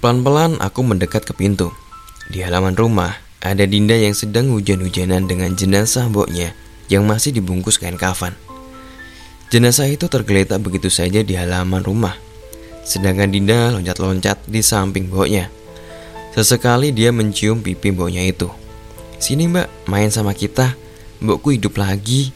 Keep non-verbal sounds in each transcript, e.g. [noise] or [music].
Pelan-pelan aku mendekat ke pintu. Di halaman rumah, ada Dinda yang sedang hujan-hujanan dengan jenazah mboknya yang masih dibungkus kain kafan. Jenazah itu tergeletak begitu saja di halaman rumah. Sedangkan Dinda loncat-loncat di samping mboknya. Sesekali dia mencium pipi mboknya itu. Sini mbak, main sama kita. Mbokku hidup lagi.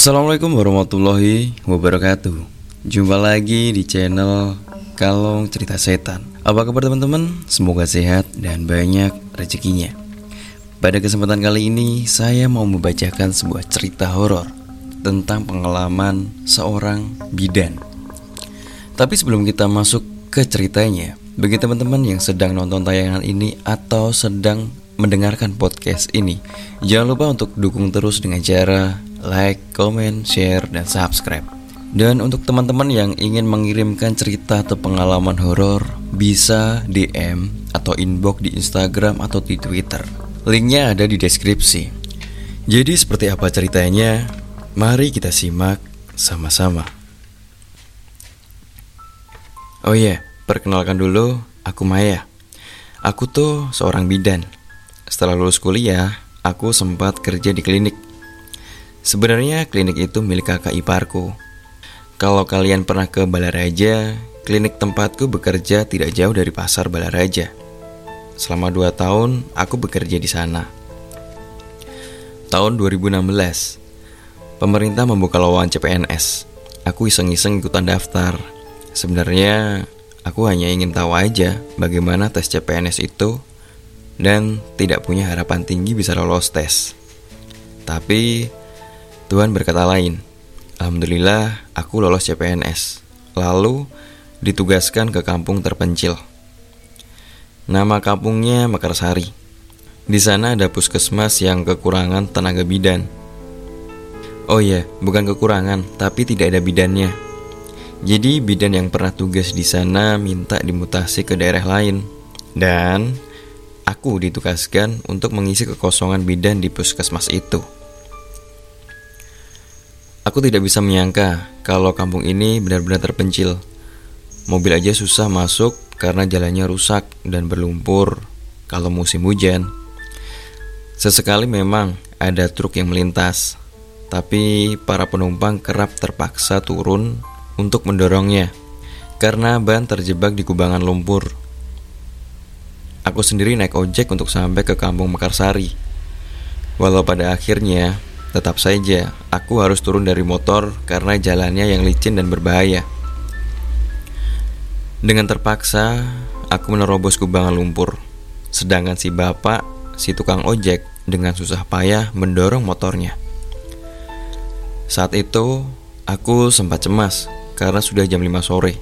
Assalamualaikum warahmatullahi wabarakatuh. Jumpa lagi di channel Kalong Cerita Setan. Apa kabar teman-teman? Semoga sehat dan banyak rezekinya. Pada kesempatan kali ini Saya mau membacakan sebuah cerita horor Tentang pengalaman seorang bidan. Tapi sebelum kita masuk ke ceritanya Bagi teman-teman yang sedang nonton tayangan ini Atau sedang mendengarkan podcast ini Jangan lupa untuk dukung terus dengan cara like, comment, share, dan subscribe. Dan untuk teman-teman yang ingin mengirimkan cerita atau pengalaman horor, bisa DM atau inbox di Instagram atau di Twitter. Linknya ada di deskripsi. Jadi seperti apa ceritanya? Mari kita simak sama-sama. Oh iya, yeah, perkenalkan dulu, aku Maya. Aku tuh seorang bidan. Setelah lulus kuliah, aku sempat kerja di klinik Sebenarnya klinik itu milik kakak iparku. Kalau kalian pernah ke Balaraja, klinik tempatku bekerja tidak jauh dari pasar Balaraja. Selama dua tahun, aku bekerja di sana. Tahun 2016, pemerintah membuka lowongan CPNS. Aku iseng-iseng ikutan daftar. Sebenarnya, aku hanya ingin tahu aja bagaimana tes CPNS itu dan tidak punya harapan tinggi bisa lolos tes. Tapi Tuhan berkata lain. Alhamdulillah, aku lolos CPNS. Lalu ditugaskan ke kampung terpencil. Nama kampungnya Mekarsari. Di sana ada puskesmas yang kekurangan tenaga bidan. Oh iya, bukan kekurangan, tapi tidak ada bidannya. Jadi bidan yang pernah tugas di sana minta dimutasi ke daerah lain. Dan aku ditugaskan untuk mengisi kekosongan bidan di puskesmas itu. Aku tidak bisa menyangka kalau kampung ini benar-benar terpencil. Mobil aja susah masuk karena jalannya rusak dan berlumpur kalau musim hujan. Sesekali memang ada truk yang melintas, tapi para penumpang kerap terpaksa turun untuk mendorongnya karena ban terjebak di kubangan lumpur. Aku sendiri naik ojek untuk sampai ke kampung Mekarsari. Walau pada akhirnya Tetap saja, aku harus turun dari motor karena jalannya yang licin dan berbahaya. Dengan terpaksa, aku menerobos kubangan lumpur. Sedangkan si bapak, si tukang ojek, dengan susah payah mendorong motornya. Saat itu, aku sempat cemas karena sudah jam 5 sore.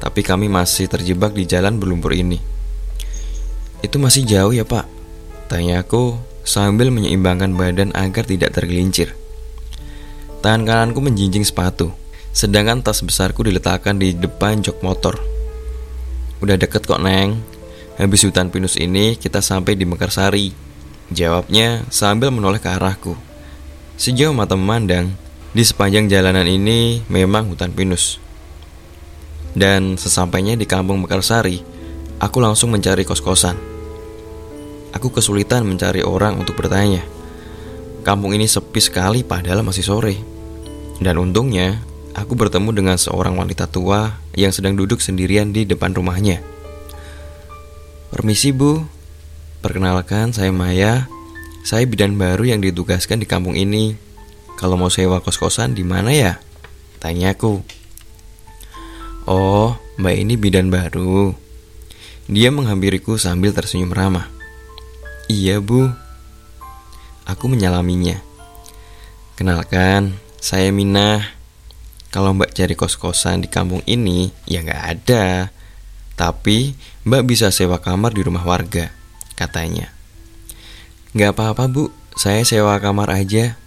Tapi kami masih terjebak di jalan berlumpur ini. Itu masih jauh ya pak? Tanya aku sambil menyeimbangkan badan agar tidak tergelincir. Tangan kananku menjinjing sepatu, sedangkan tas besarku diletakkan di depan jok motor. Udah deket kok, Neng. Habis hutan pinus ini, kita sampai di Mekarsari. Jawabnya sambil menoleh ke arahku. Sejauh mata memandang, di sepanjang jalanan ini memang hutan pinus. Dan sesampainya di kampung Mekarsari, aku langsung mencari kos-kosan. Aku kesulitan mencari orang untuk bertanya. Kampung ini sepi sekali padahal masih sore. Dan untungnya, aku bertemu dengan seorang wanita tua yang sedang duduk sendirian di depan rumahnya. Permisi bu, perkenalkan saya Maya. Saya bidan baru yang ditugaskan di kampung ini. Kalau mau sewa kos-kosan di mana ya? Tanyaku. Oh, mbak ini bidan baru. Dia menghampiriku sambil tersenyum ramah. Iya bu. Aku menyalaminya. Kenalkan, saya Minah. Kalau mbak cari kos-kosan di kampung ini, ya nggak ada. Tapi mbak bisa sewa kamar di rumah warga Katanya. Nggak apa-apa bu, saya sewa kamar aja.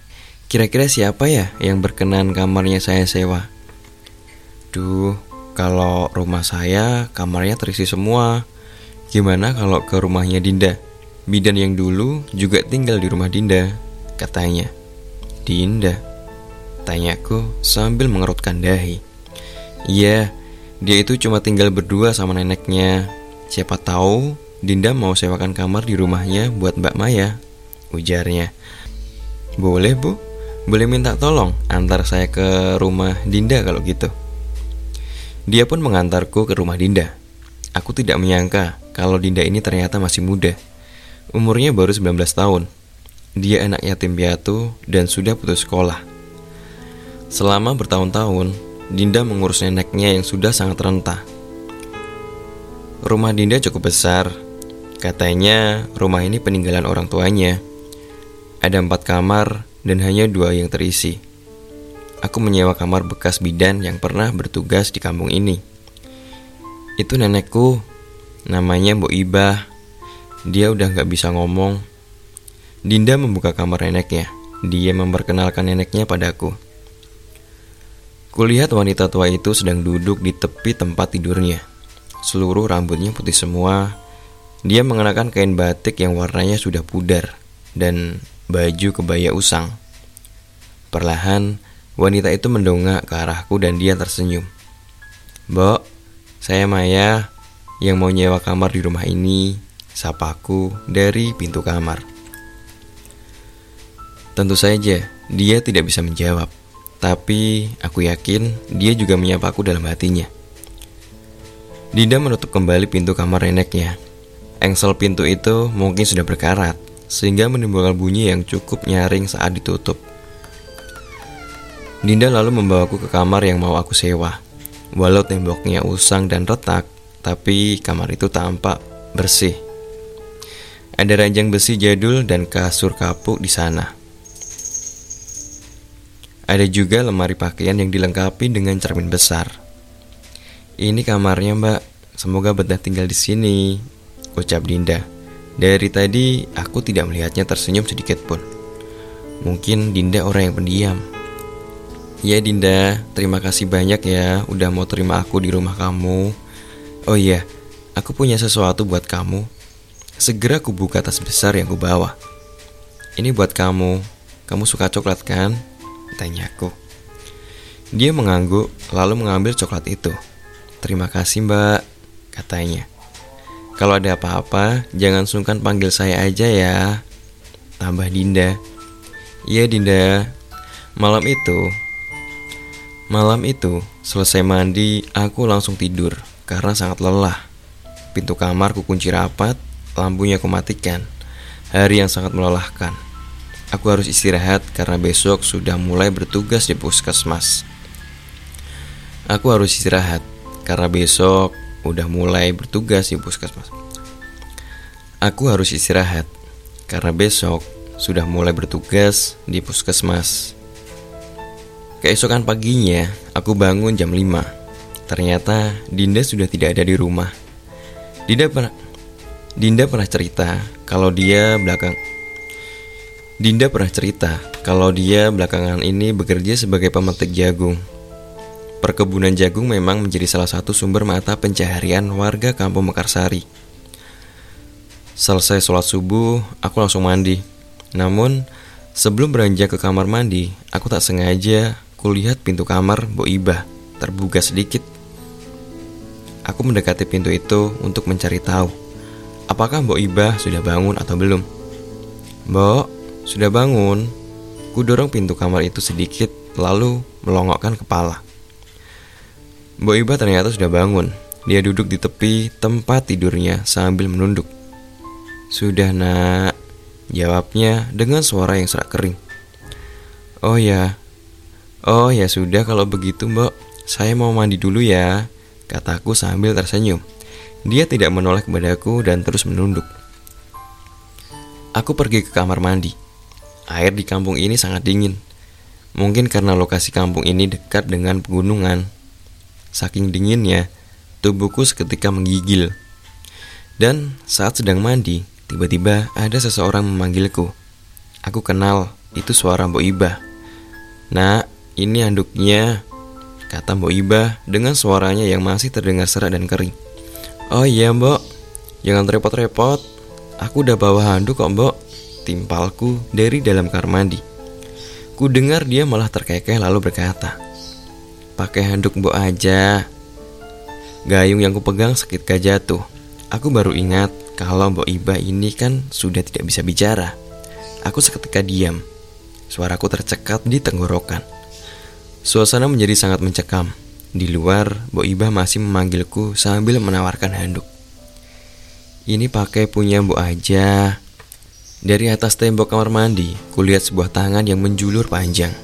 Kira-kira siapa ya yang berkenan kamarnya saya sewa? Duh, kalau rumah saya kamarnya terisi semua. Gimana kalau ke rumahnya Dinda? Bidan yang dulu juga tinggal di rumah Dinda, katanya. Dinda? Tanyaku sambil mengerutkan dahi. Iya, dia itu cuma tinggal berdua sama neneknya. Siapa tahu Dinda mau sewakan kamar di rumahnya buat Mbak Maya, ujarnya. Boleh bu, boleh minta tolong antar saya ke rumah Dinda kalau gitu. Dia pun mengantarku ke rumah Dinda. Aku tidak menyangka kalau Dinda ini ternyata masih muda. Umurnya baru 19 tahun. Dia anak yatim piatu dan sudah putus sekolah. Selama bertahun-tahun, Dinda mengurus neneknya yang sudah sangat renta. Rumah Dinda cukup besar. Katanya rumah ini peninggalan orang tuanya. Ada empat kamar dan hanya dua yang terisi aku menyewa kamar bekas bidan yang pernah bertugas di kampung ini. Itu nenekku, namanya Mbok Ibah. Dia udah gak bisa ngomong. Dinda membuka kamar neneknya. Dia memperkenalkan neneknya padaku. Kulihat wanita tua itu sedang duduk di tepi tempat tidurnya. Seluruh rambutnya putih semua. Dia mengenakan kain batik yang warnanya sudah pudar dan baju kebaya usang. Perlahan, Wanita itu mendongak ke arahku dan dia tersenyum. Mbok, saya Maya yang mau nyewa kamar di rumah ini. Sapaku dari pintu kamar. Tentu saja dia tidak bisa menjawab, tapi aku yakin dia juga menyapaku dalam hatinya. Dinda menutup kembali pintu kamar neneknya. Engsel pintu itu mungkin sudah berkarat, sehingga menimbulkan bunyi yang cukup nyaring saat ditutup. Dinda lalu membawaku ke kamar yang mau aku sewa. Walau temboknya usang dan retak, tapi kamar itu tampak bersih. Ada ranjang besi jadul dan kasur kapuk di sana. Ada juga lemari pakaian yang dilengkapi dengan cermin besar. Ini kamarnya, Mbak. Semoga betah tinggal di sini, ucap Dinda. Dari tadi aku tidak melihatnya tersenyum sedikit pun. Mungkin Dinda orang yang pendiam. Ya Dinda, terima kasih banyak ya udah mau terima aku di rumah kamu. Oh iya, aku punya sesuatu buat kamu. Segera aku buka tas besar yang ku bawa. Ini buat kamu. Kamu suka coklat kan? Tanyaku. Dia mengangguk lalu mengambil coklat itu. Terima kasih mbak, katanya. Kalau ada apa-apa, jangan sungkan panggil saya aja ya. Tambah Dinda. Iya Dinda. Malam itu, Malam itu, selesai mandi, aku langsung tidur karena sangat lelah. Pintu kamar ku kunci rapat, lampunya ku matikan. Hari yang sangat melelahkan. Aku harus istirahat karena besok sudah mulai bertugas di puskesmas. Aku harus istirahat karena besok udah mulai bertugas di puskesmas. Aku harus istirahat karena besok sudah mulai bertugas di puskesmas. Keesokan paginya, aku bangun jam 5. Ternyata Dinda sudah tidak ada di rumah. Dinda pernah Dinda pernah cerita kalau dia belakang Dinda pernah cerita kalau dia belakangan ini bekerja sebagai pemetik jagung. Perkebunan jagung memang menjadi salah satu sumber mata pencaharian warga kampung Mekarsari. Selesai sholat subuh, aku langsung mandi. Namun, sebelum beranjak ke kamar mandi, aku tak sengaja Kulihat pintu kamar Mbok Ibah terbuka sedikit. Aku mendekati pintu itu untuk mencari tahu apakah Mbok Ibah sudah bangun atau belum. Mbok, sudah bangun. Ku dorong pintu kamar itu sedikit lalu melongokkan kepala. Mbok Ibah ternyata sudah bangun. Dia duduk di tepi tempat tidurnya sambil menunduk. Sudah nak, jawabnya dengan suara yang serak kering. Oh ya, Oh ya sudah kalau begitu mbok Saya mau mandi dulu ya Kataku sambil tersenyum Dia tidak menoleh kepadaku dan terus menunduk Aku pergi ke kamar mandi. Air di kampung ini sangat dingin. Mungkin karena lokasi kampung ini dekat dengan pegunungan. Saking dinginnya, tubuhku seketika menggigil. Dan saat sedang mandi, tiba-tiba ada seseorang memanggilku. Aku kenal, itu suara Mbok Ibah. Nah, ini handuknya, kata Mbok Ibah dengan suaranya yang masih terdengar serak dan kering. Oh iya Mbok, jangan repot-repot. Aku udah bawa handuk kok Mbok. Timpalku dari dalam kamar mandi. Ku dengar dia malah terkekeh lalu berkata, Pakai handuk Mbok aja. Gayung yang kupegang seketika jatuh. Aku baru ingat kalau Mbok Iba ini kan sudah tidak bisa bicara. Aku seketika diam. Suaraku tercekat di tenggorokan. Suasana menjadi sangat mencekam. Di luar, Mbok Iba masih memanggilku sambil menawarkan handuk. Ini pakai punya Mbok aja. Dari atas tembok kamar mandi, kulihat sebuah tangan yang menjulur panjang.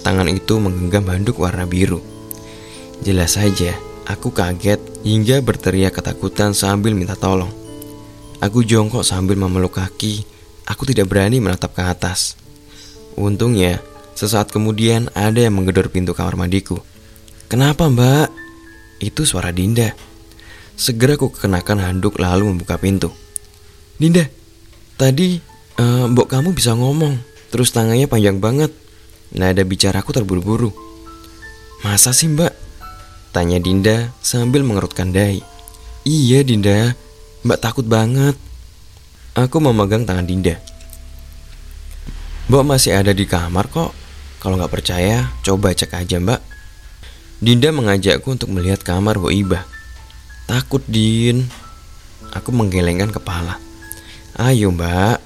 Tangan itu menggenggam handuk warna biru. Jelas saja, aku kaget hingga berteriak ketakutan sambil minta tolong. Aku jongkok sambil memeluk kaki. Aku tidak berani menatap ke atas. Untungnya, sesaat kemudian ada yang menggedor pintu kamar mandiku. Kenapa mbak? Itu suara Dinda. Segera aku kenakan handuk lalu membuka pintu. Dinda, tadi uh, mbok kamu bisa ngomong, terus tangannya panjang banget. Nada bicaraku terburu-buru. Masa sih mbak? Tanya Dinda sambil mengerutkan dahi. Iya Dinda, mbak takut banget. Aku memegang tangan Dinda. Mbak masih ada di kamar kok. Kalau nggak percaya, coba cek aja mbak. Dinda mengajakku untuk melihat kamar Bu Iba. Takut Din. Aku menggelengkan kepala. Ayo mbak,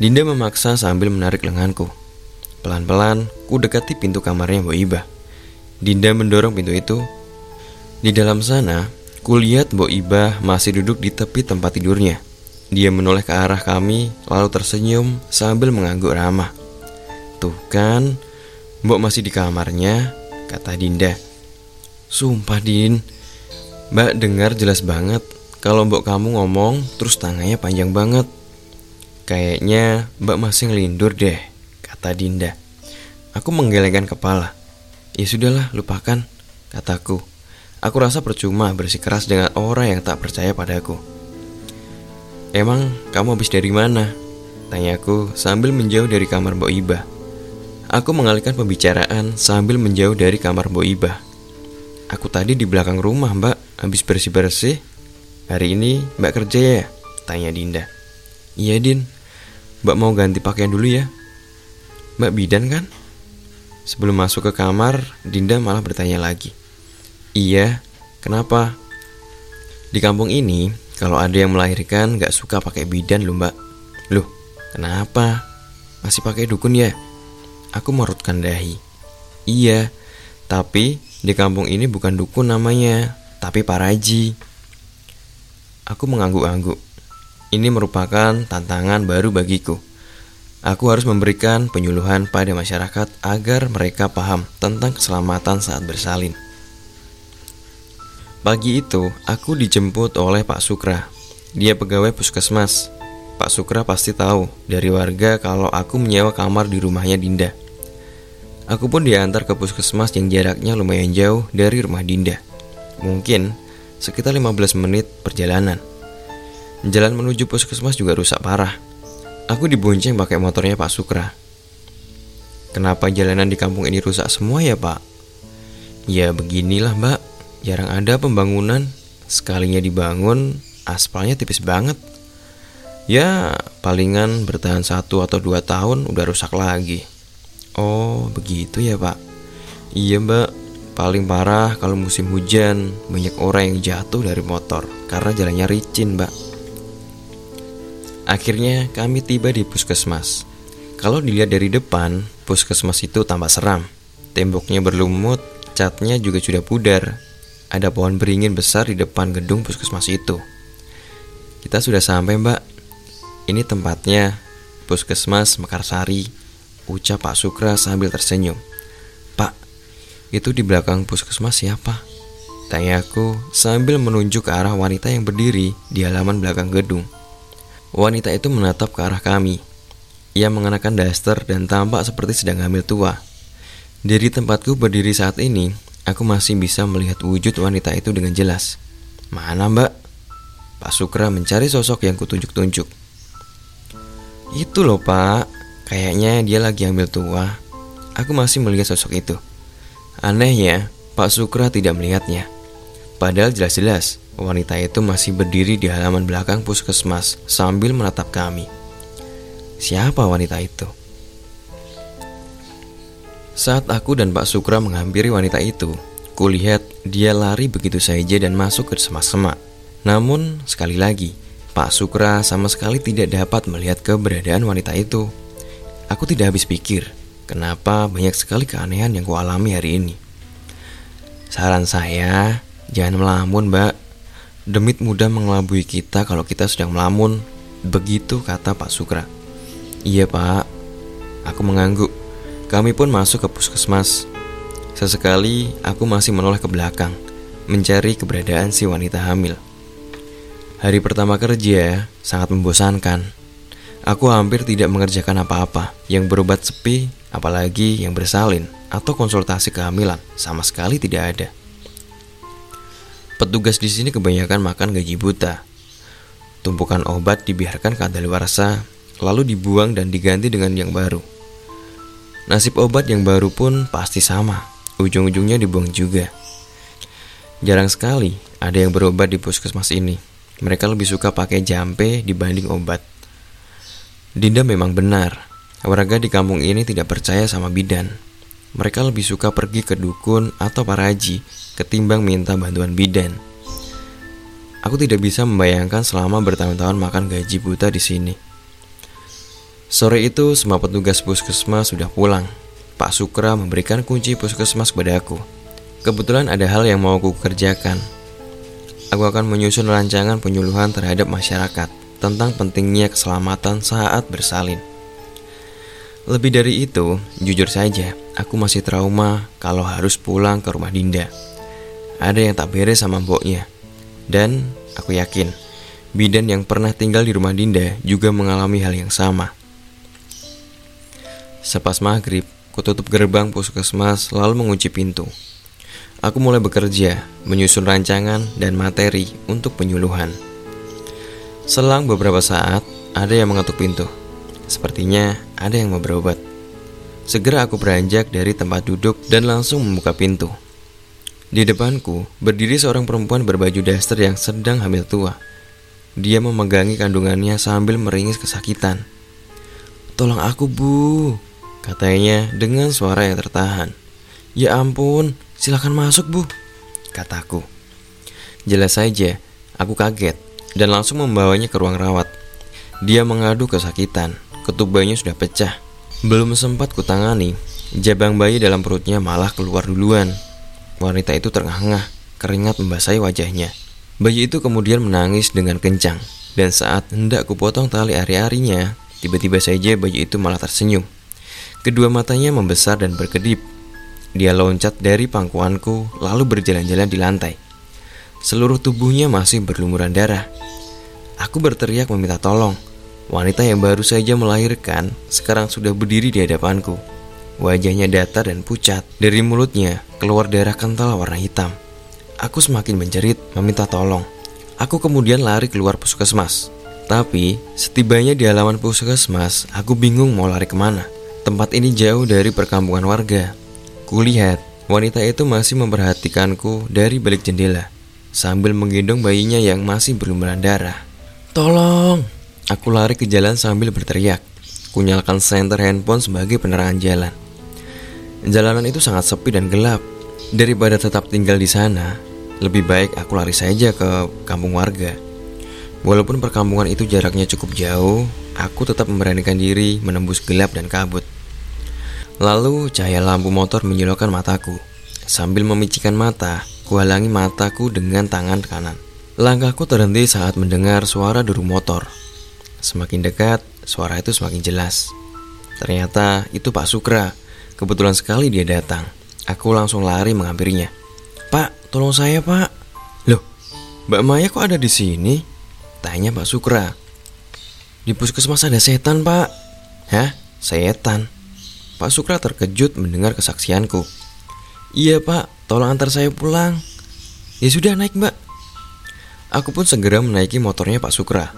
Dinda memaksa sambil menarik lenganku. Pelan-pelan, ku dekati pintu kamarnya Iba. Dinda mendorong pintu itu. Di dalam sana, kulihat Mbok Iba masih duduk di tepi tempat tidurnya. Dia menoleh ke arah kami, lalu tersenyum sambil mengangguk ramah. Tuh kan, Mbok masih di kamarnya, kata Dinda. Sumpah Din, Mbak dengar jelas banget kalau Mbok kamu ngomong terus tangannya panjang banget. Kayaknya mbak masih ngelindur deh, kata Dinda. Aku menggelengkan kepala. Ya sudahlah, lupakan, kataku. Aku rasa percuma bersikeras dengan orang yang tak percaya padaku. Emang kamu habis dari mana? Tanyaku sambil menjauh dari kamar Mbok Iba. Aku mengalihkan pembicaraan sambil menjauh dari kamar Mbok Iba. Aku tadi di belakang rumah mbak, habis bersih-bersih. Hari ini mbak kerja ya? Tanya Dinda. Iya Din, Mbak mau ganti pakaian dulu ya Mbak bidan kan? Sebelum masuk ke kamar, Dinda malah bertanya lagi Iya, kenapa? Di kampung ini, kalau ada yang melahirkan gak suka pakai bidan loh mbak Loh, kenapa? Masih pakai dukun ya? Aku merutkan dahi Iya, tapi di kampung ini bukan dukun namanya Tapi paraji Aku mengangguk-angguk ini merupakan tantangan baru bagiku. Aku harus memberikan penyuluhan pada masyarakat agar mereka paham tentang keselamatan saat bersalin. Pagi itu, aku dijemput oleh Pak Sukra. Dia pegawai puskesmas. Pak Sukra pasti tahu dari warga kalau aku menyewa kamar di rumahnya Dinda. Aku pun diantar ke puskesmas yang jaraknya lumayan jauh dari rumah Dinda. Mungkin sekitar 15 menit perjalanan. Jalan menuju puskesmas juga rusak parah. Aku dibonceng pakai motornya Pak Sukra. Kenapa jalanan di kampung ini rusak semua ya Pak? Ya beginilah Mbak, jarang ada pembangunan. Sekalinya dibangun, aspalnya tipis banget. Ya palingan bertahan satu atau dua tahun udah rusak lagi. Oh begitu ya Pak? Iya Mbak, paling parah kalau musim hujan banyak orang yang jatuh dari motor karena jalannya licin Mbak. Akhirnya kami tiba di puskesmas. Kalau dilihat dari depan, puskesmas itu tampak seram. Temboknya berlumut, catnya juga sudah pudar. Ada pohon beringin besar di depan gedung puskesmas itu. Kita sudah sampai mbak. Ini tempatnya, puskesmas Mekarsari, ucap Pak Sukra sambil tersenyum. Pak, itu di belakang puskesmas siapa? Tanyaku sambil menunjuk ke arah wanita yang berdiri di halaman belakang gedung. Wanita itu menatap ke arah kami. Ia mengenakan daster dan tampak seperti sedang hamil tua. Dari tempatku berdiri saat ini, aku masih bisa melihat wujud wanita itu dengan jelas. Mana mbak? Pak Sukra mencari sosok yang kutunjuk-tunjuk. Itu loh pak, kayaknya dia lagi hamil tua. Aku masih melihat sosok itu. Anehnya, Pak Sukra tidak melihatnya. Padahal jelas-jelas wanita itu masih berdiri di halaman belakang puskesmas sambil menatap kami. Siapa wanita itu? Saat aku dan Pak Sukra menghampiri wanita itu, kulihat dia lari begitu saja dan masuk ke semak-semak. Namun, sekali lagi, Pak Sukra sama sekali tidak dapat melihat keberadaan wanita itu. Aku tidak habis pikir, kenapa banyak sekali keanehan yang kualami hari ini. Saran saya, Jangan melamun, Mbak. Demit mudah mengelabui kita kalau kita sedang melamun. Begitu kata Pak Sukra. Iya, Pak. Aku mengangguk. Kami pun masuk ke puskesmas. Sesekali aku masih menoleh ke belakang, mencari keberadaan si wanita hamil. Hari pertama kerja sangat membosankan. Aku hampir tidak mengerjakan apa-apa yang berobat sepi, apalagi yang bersalin atau konsultasi kehamilan sama sekali tidak ada. Petugas di sini kebanyakan makan gaji buta. Tumpukan obat dibiarkan kadaluarsa, lalu dibuang dan diganti dengan yang baru. Nasib obat yang baru pun pasti sama, ujung-ujungnya dibuang juga. Jarang sekali ada yang berobat di puskesmas ini. Mereka lebih suka pakai jampe dibanding obat. Dinda memang benar, warga di kampung ini tidak percaya sama bidan. Mereka lebih suka pergi ke dukun atau paraji ketimbang minta bantuan bidan. Aku tidak bisa membayangkan selama bertahun-tahun makan gaji buta di sini. Sore itu semua petugas puskesmas sudah pulang. Pak Sukra memberikan kunci puskesmas kepada aku. Kebetulan ada hal yang mau aku kerjakan. Aku akan menyusun rancangan penyuluhan terhadap masyarakat tentang pentingnya keselamatan saat bersalin. Lebih dari itu, jujur saja, aku masih trauma kalau harus pulang ke rumah Dinda. Ada yang tak beres sama mboknya. Dan aku yakin, bidan yang pernah tinggal di rumah Dinda juga mengalami hal yang sama. Sepas maghrib, kututup gerbang puskesmas lalu mengunci pintu. Aku mulai bekerja, menyusun rancangan dan materi untuk penyuluhan. Selang beberapa saat, ada yang mengetuk pintu. Sepertinya ada yang mau berobat. Segera aku beranjak dari tempat duduk dan langsung membuka pintu. Di depanku berdiri seorang perempuan berbaju daster yang sedang hamil tua. Dia memegangi kandungannya sambil meringis kesakitan. Tolong aku bu, katanya dengan suara yang tertahan. Ya ampun, silakan masuk bu, kataku. Jelas saja, aku kaget dan langsung membawanya ke ruang rawat. Dia mengadu kesakitan, ketup bayinya sudah pecah. Belum sempat kutangani, jabang bayi dalam perutnya malah keluar duluan. Wanita itu terengah-engah, keringat membasahi wajahnya. Bayi itu kemudian menangis dengan kencang, dan saat hendak kupotong tali ari-arinya, tiba-tiba saja bayi itu malah tersenyum. Kedua matanya membesar dan berkedip. Dia loncat dari pangkuanku, lalu berjalan-jalan di lantai. Seluruh tubuhnya masih berlumuran darah. Aku berteriak meminta tolong. Wanita yang baru saja melahirkan sekarang sudah berdiri di hadapanku. Wajahnya datar dan pucat. Dari mulutnya keluar darah kental warna hitam. Aku semakin menjerit, meminta tolong. Aku kemudian lari keluar puskesmas. Tapi, setibanya di halaman puskesmas, aku bingung mau lari ke mana. Tempat ini jauh dari perkampungan warga. Kulihat, wanita itu masih memperhatikanku dari balik jendela, sambil menggendong bayinya yang masih berlumuran darah. Tolong! Aku lari ke jalan sambil berteriak. Kunyalakan senter handphone sebagai penerangan jalan. Jalanan itu sangat sepi dan gelap. Daripada tetap tinggal di sana, lebih baik aku lari saja ke kampung warga. Walaupun perkampungan itu jaraknya cukup jauh, aku tetap memberanikan diri menembus gelap dan kabut. Lalu cahaya lampu motor menyilaukan mataku. Sambil memicikan mata, kuhalangi mataku dengan tangan kanan. Langkahku terhenti saat mendengar suara deru motor. Semakin dekat, suara itu semakin jelas. Ternyata itu Pak Sukra Kebetulan sekali dia datang. Aku langsung lari menghampirinya. Pak, tolong saya pak. Loh, Mbak Maya kok ada di sini? Tanya Pak Sukra. Di puskesmas ada setan, Pak. Hah? Setan? Pak Sukra terkejut mendengar kesaksianku. Iya, Pak. Tolong antar saya pulang. Ya sudah, naik, Mbak. Aku pun segera menaiki motornya Pak Sukra.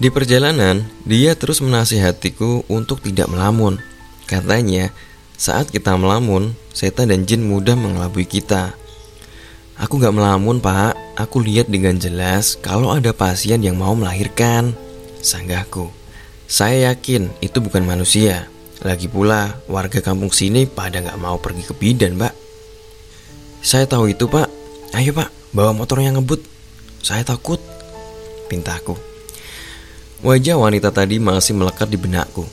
Di perjalanan, dia terus menasihatiku untuk tidak melamun. Katanya, saat kita melamun, setan dan jin mudah mengelabui kita. Aku gak melamun, Pak. Aku lihat dengan jelas kalau ada pasien yang mau melahirkan. Sanggahku. Saya yakin itu bukan manusia. Lagi pula, warga kampung sini pada gak mau pergi ke bidan, Pak. Saya tahu itu, Pak. Ayo, Pak, bawa motor yang ngebut. Saya takut. Pintaku. Wajah wanita tadi masih melekat di benakku.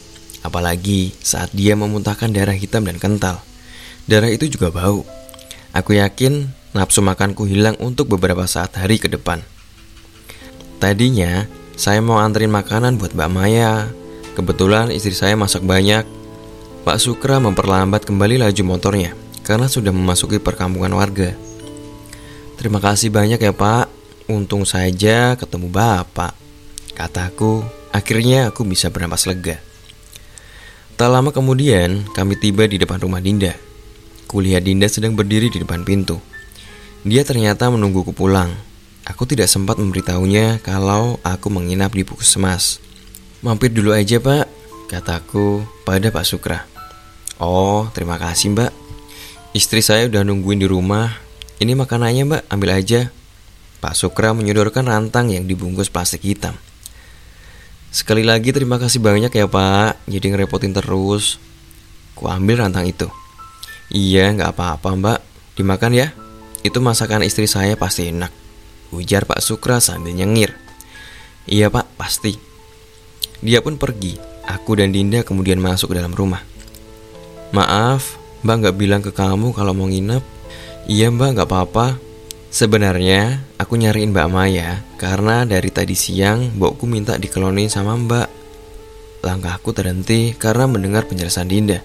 Apalagi saat dia memuntahkan darah hitam dan kental. Darah itu juga bau. Aku yakin nafsu makanku hilang untuk beberapa saat hari ke depan. Tadinya, saya mau anterin makanan buat Mbak Maya. Kebetulan istri saya masak banyak. Pak Sukra memperlambat kembali laju motornya karena sudah memasuki perkampungan warga. Terima kasih banyak ya Pak. Untung saja ketemu Bapak. Kataku, akhirnya aku bisa bernapas lega. Tak lama kemudian, kami tiba di depan rumah Dinda. Kulihat Dinda sedang berdiri di depan pintu. Dia ternyata menungguku pulang. Aku tidak sempat memberitahunya kalau aku menginap di puskesmas. Mampir dulu aja pak, kataku pada Pak Sukra. Oh, terima kasih mbak. Istri saya udah nungguin di rumah. Ini makanannya mbak, ambil aja. Pak Sukra menyodorkan rantang yang dibungkus plastik hitam. Sekali lagi terima kasih banyak ya pak. Jadi ngerepotin terus. Ku ambil rantang itu. Iya nggak apa-apa mbak. Dimakan ya. Itu masakan istri saya pasti enak. Ujar Pak Sukra sambil nyengir. Iya pak. Pasti. Dia pun pergi. Aku dan Dinda kemudian masuk ke dalam rumah. Maaf Mbak nggak bilang ke kamu kalau mau nginep Iya mbak nggak apa-apa Sebenarnya aku nyariin Mbak Maya karena dari tadi siang mbokku minta dikelonin sama Mbak. Langkahku terhenti karena mendengar penjelasan Dinda.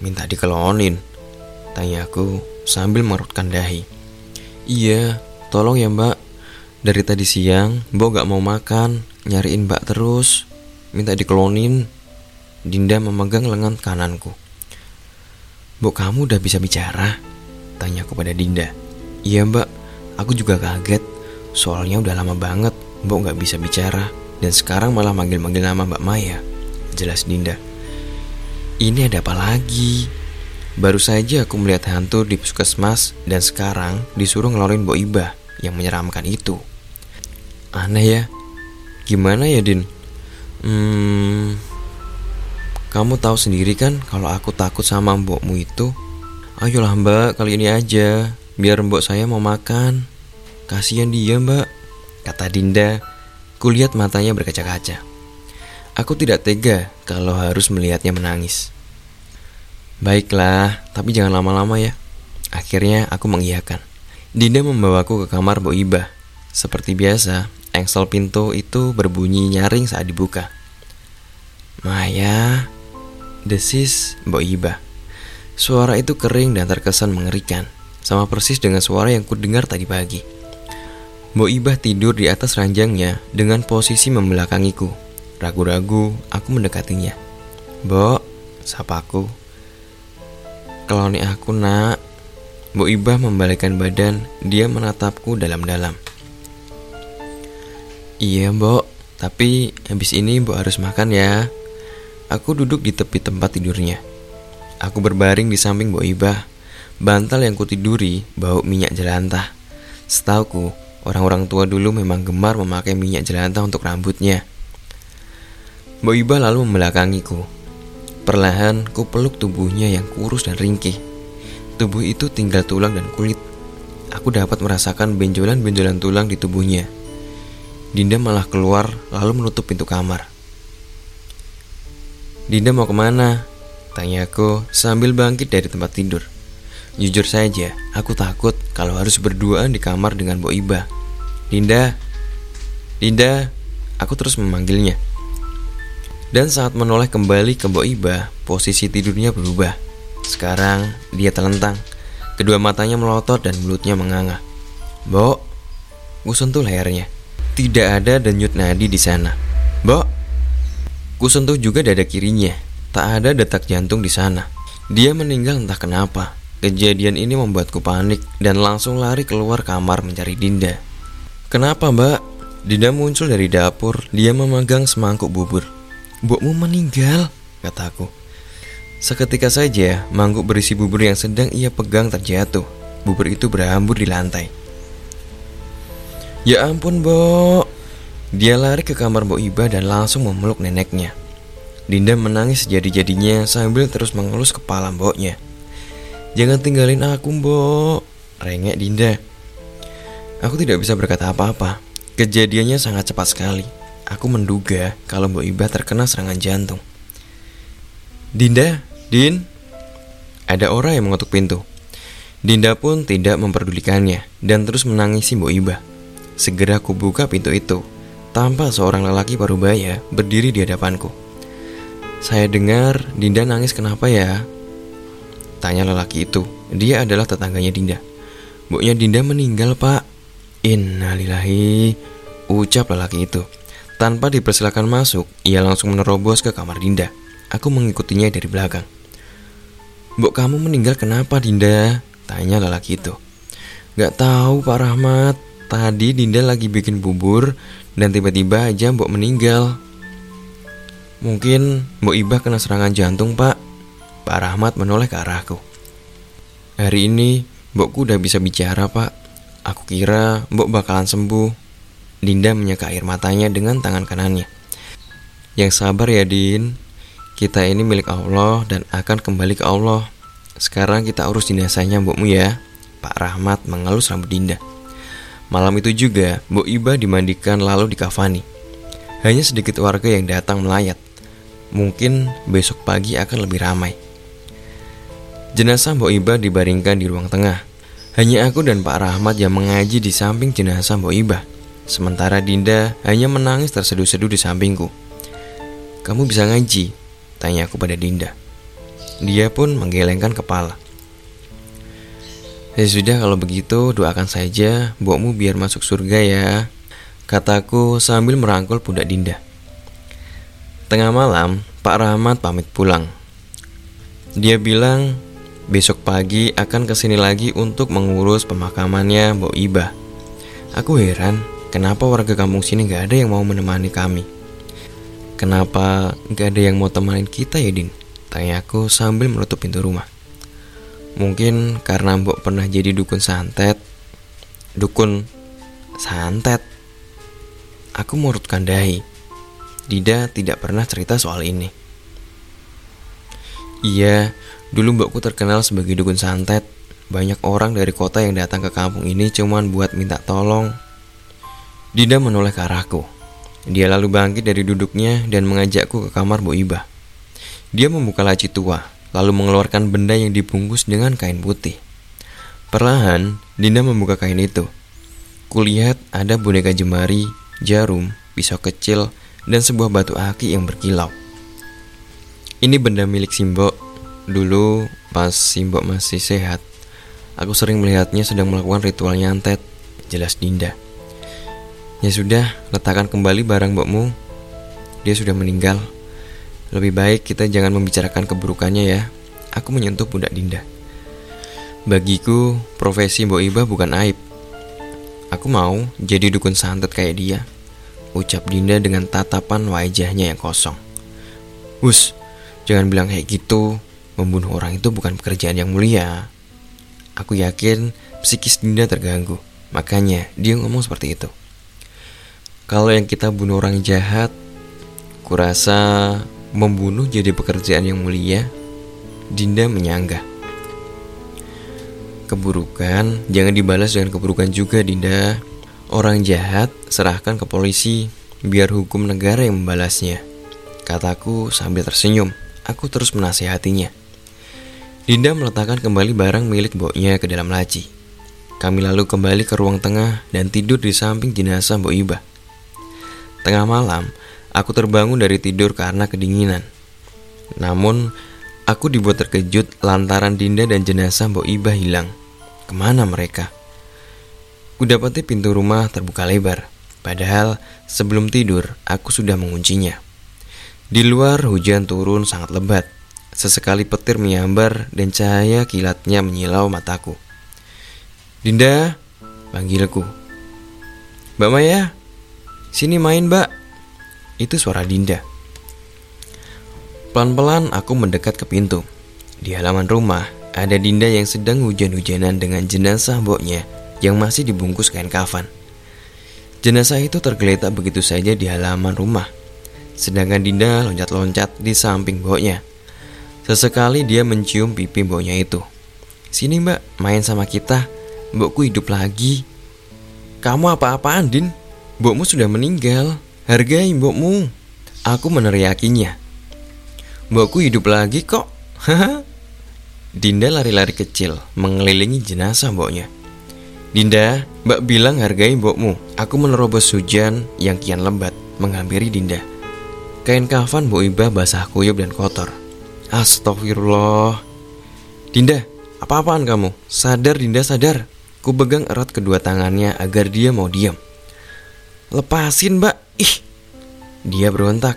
Minta dikelonin? Tanyaku sambil mengerutkan dahi. Iya, tolong ya Mbak. Dari tadi siang Mbok gak mau makan, nyariin Mbak terus. Minta dikelonin. Dinda memegang lengan kananku. Mbok kamu udah bisa bicara? Tanyaku pada Dinda. Iya mbak, aku juga kaget. Soalnya udah lama banget mbak nggak bisa bicara. Dan sekarang malah manggil-manggil nama mbak Maya. Jelas Dinda. Ini ada apa lagi? Baru saja aku melihat hantu di puskesmas dan sekarang disuruh ngeluarin Mbok Iba yang menyeramkan itu. Aneh ya. Gimana ya Din? Hmm, kamu tahu sendiri kan kalau aku takut sama mbokmu itu. Ayolah mbak, kali ini aja. Biar mbok saya mau makan. Kasihan dia mbak, kata Dinda. Kulihat matanya berkaca-kaca. Aku tidak tega kalau harus melihatnya menangis. Baiklah, tapi jangan lama-lama ya. Akhirnya aku mengiyakan. Dinda membawaku ke kamar Mbok Iba. Seperti biasa, engsel pintu itu berbunyi nyaring saat dibuka. Maya, desis Mbok Iba. Suara itu kering dan terkesan mengerikan. Sama persis dengan suara yang kudengar tadi pagi. Mbok Ibah tidur di atas ranjangnya dengan posisi membelakangiku. Ragu-ragu, aku mendekatinya. Mbok, sapaku. Keloni aku nak. Mbok Ibah membalikkan badan, dia menatapku dalam-dalam. Iya mbok, tapi habis ini mbok harus makan ya. Aku duduk di tepi tempat tidurnya. Aku berbaring di samping Mbok Ibah Bantal yang kutiduri bau minyak jelantah. Setauku, orang-orang tua dulu memang gemar memakai minyak jelantah untuk rambutnya. Mbak Iba lalu membelakangiku. Perlahan ku peluk tubuhnya yang kurus dan ringkih. Tubuh itu tinggal tulang dan kulit. Aku dapat merasakan benjolan-benjolan tulang di tubuhnya. Dinda malah keluar lalu menutup pintu kamar. Dinda mau ke mana? Tanyaku sambil bangkit dari tempat tidur. Jujur saja, aku takut kalau harus berduaan di kamar dengan Bo Iba. Dinda, Dinda, aku terus memanggilnya. Dan saat menoleh kembali ke Bo Iba, posisi tidurnya berubah. Sekarang dia telentang, kedua matanya melotot dan mulutnya menganga. Bo, gue sentuh lehernya. Tidak ada denyut nadi di sana. Bo, Ku sentuh juga dada kirinya. Tak ada detak jantung di sana. Dia meninggal entah kenapa. Kejadian ini membuatku panik dan langsung lari keluar kamar mencari Dinda. Kenapa mbak? Dinda muncul dari dapur, dia memegang semangkuk bubur. Bokmu meninggal, kataku. Seketika saja, mangkuk berisi bubur yang sedang ia pegang terjatuh. Bubur itu berhambur di lantai. Ya ampun, Bo. Dia lari ke kamar Mbok Iba dan langsung memeluk neneknya. Dinda menangis sejadi-jadinya sambil terus mengelus kepala mboknya. Jangan tinggalin aku, Mbok. Rengek Dinda. Aku tidak bisa berkata apa-apa. Kejadiannya sangat cepat sekali. Aku menduga kalau Mbok Iba terkena serangan jantung. Dinda, Din, ada orang yang mengetuk pintu. Dinda pun tidak memperdulikannya dan terus menangisi Mbok Iba. Segera aku buka pintu itu. Tanpa seorang lelaki parubaya berdiri di hadapanku. Saya dengar Dinda nangis kenapa ya? Tanya lelaki itu. Dia adalah tetangganya Dinda. Mboknya Dinda meninggal pak. Innalillahi. Ucap lelaki itu. Tanpa dipersilakan masuk, ia langsung menerobos ke kamar Dinda. Aku mengikutinya dari belakang. Mbok kamu meninggal kenapa Dinda? Tanya lelaki itu Gak tahu Pak Rahmat Tadi Dinda lagi bikin bubur Dan tiba-tiba aja Mbok meninggal. Mungkin Mbok Ibah kena serangan jantung pak. Pak Rahmat menoleh ke arahku. Hari ini Mbokku udah bisa bicara pak. Aku kira Mbok bakalan sembuh. Dinda menyeka air matanya dengan tangan kanannya. Yang sabar ya Din. Kita ini milik Allah dan akan kembali ke Allah. Sekarang kita urus jenazahnya mbokmu ya. Pak Rahmat mengelus rambut Dinda. Malam itu juga, Mbok Iba dimandikan lalu dikafani. Hanya sedikit warga yang datang melayat. Mungkin besok pagi akan lebih ramai. Jenazah Mbok Iba dibaringkan di ruang tengah. Hanya aku dan Pak Rahmat yang mengaji di samping jenazah Mbok Iba. Sementara Dinda hanya menangis terseduh-seduh di sampingku. Kamu bisa ngaji, Tanya aku pada Dinda. Dia pun menggelengkan kepala. Ya sudah kalau begitu doakan saja buatmu biar masuk surga ya. Kataku sambil merangkul pundak Dinda. Tengah malam Pak Rahmat pamit pulang. Dia bilang besok pagi akan ke sini lagi untuk mengurus pemakamannya Mbok Iba. Aku heran kenapa warga kampung sini gak ada yang mau menemani kami? Kenapa gak ada yang mau temanin kita ya Din? Tanya aku sambil menutup pintu rumah Mungkin karena Mbok pernah jadi dukun santet. Dukun santet? Aku murut kandai. Dida tidak pernah cerita soal ini. Iya, dulu mbokku terkenal sebagai dukun santet. Banyak orang dari kota yang datang ke kampung ini cuman buat minta tolong. Dida menoleh ke arahku. Dia lalu bangkit dari duduknya dan mengajakku ke kamar Bu Iba. Dia membuka laci tua, lalu mengeluarkan benda yang dibungkus dengan kain putih. Perlahan, Dinda membuka kain itu. Kulihat ada boneka jemari, jarum, pisau kecil, dan sebuah batu aki yang berkilau. Ini benda milik Simbok. Dulu, pas Simbok masih sehat, aku sering melihatnya sedang melakukan ritual nyantet. Jelas Dinda. Ya sudah, letakkan kembali barang mbokmu. Dia sudah meninggal. Lebih baik kita jangan membicarakan keburukannya ya. Aku menyentuh pundak Dinda. Bagiku, profesi Mbok Iba bukan aib. Aku mau jadi dukun santet kayak dia. Ucap Dinda dengan tatapan wajahnya yang kosong. Hus, jangan bilang kayak gitu. Membunuh orang itu bukan pekerjaan yang mulia. Aku yakin psikis Dinda terganggu. Makanya dia ngomong seperti itu. Kalau yang kita bunuh orang jahat, kurasa membunuh jadi pekerjaan yang mulia. Dinda menyanggah. Keburukan jangan dibalas dengan keburukan juga, Dinda. Orang jahat serahkan ke polisi, biar hukum negara yang membalasnya. Kataku sambil tersenyum. Aku terus menasihatinya. Dinda meletakkan kembali barang milik Mboknya ke dalam laci. Kami lalu kembali ke ruang tengah dan tidur di samping jenazah Mbok Ibah. Tengah malam, aku terbangun dari tidur karena kedinginan. Namun, aku dibuat terkejut lantaran Dinda dan jenazah Mbok Ibah hilang. Ke mana mereka? Kudapati pintu rumah terbuka lebar. Padahal sebelum tidur, aku sudah menguncinya. Di luar hujan turun sangat lebat. Sesekali petir menyambar dan cahaya kilatnya menyilau mataku. Dinda, panggilku. Mbak Maya, sini main mbak. Itu suara Dinda. Pelan-pelan aku mendekat ke pintu. Di halaman rumah, ada Dinda yang sedang hujan-hujanan dengan jenazah mboknya yang masih dibungkus kain kafan. Jenazah itu tergeletak begitu saja di halaman rumah Sedangkan Dinda loncat-loncat di samping mboknya. Sesekali dia mencium pipi mboknya itu. Sini mbak, main sama kita. Mbokku hidup lagi. Kamu apa-apaan, Din? Mbokmu sudah meninggal. Hargai mbokmu. Aku meneriakinya. Mbokku hidup lagi kok. [laughs] Dinda lari-lari kecil, mengelilingi jenazah mboknya. Dinda, mbak bilang hargai mbokmu. Aku menerobos hujan yang kian lebat, menghampiri Dinda. Kain kafan Bu Iba basah kuyup dan kotor. Astagfirullah. Dinda, apa-apaan kamu? Sadar Dinda, sadar. Ku pegang erat kedua tangannya agar dia mau diam. Lepasin, Mbak. Ih. Dia berontak.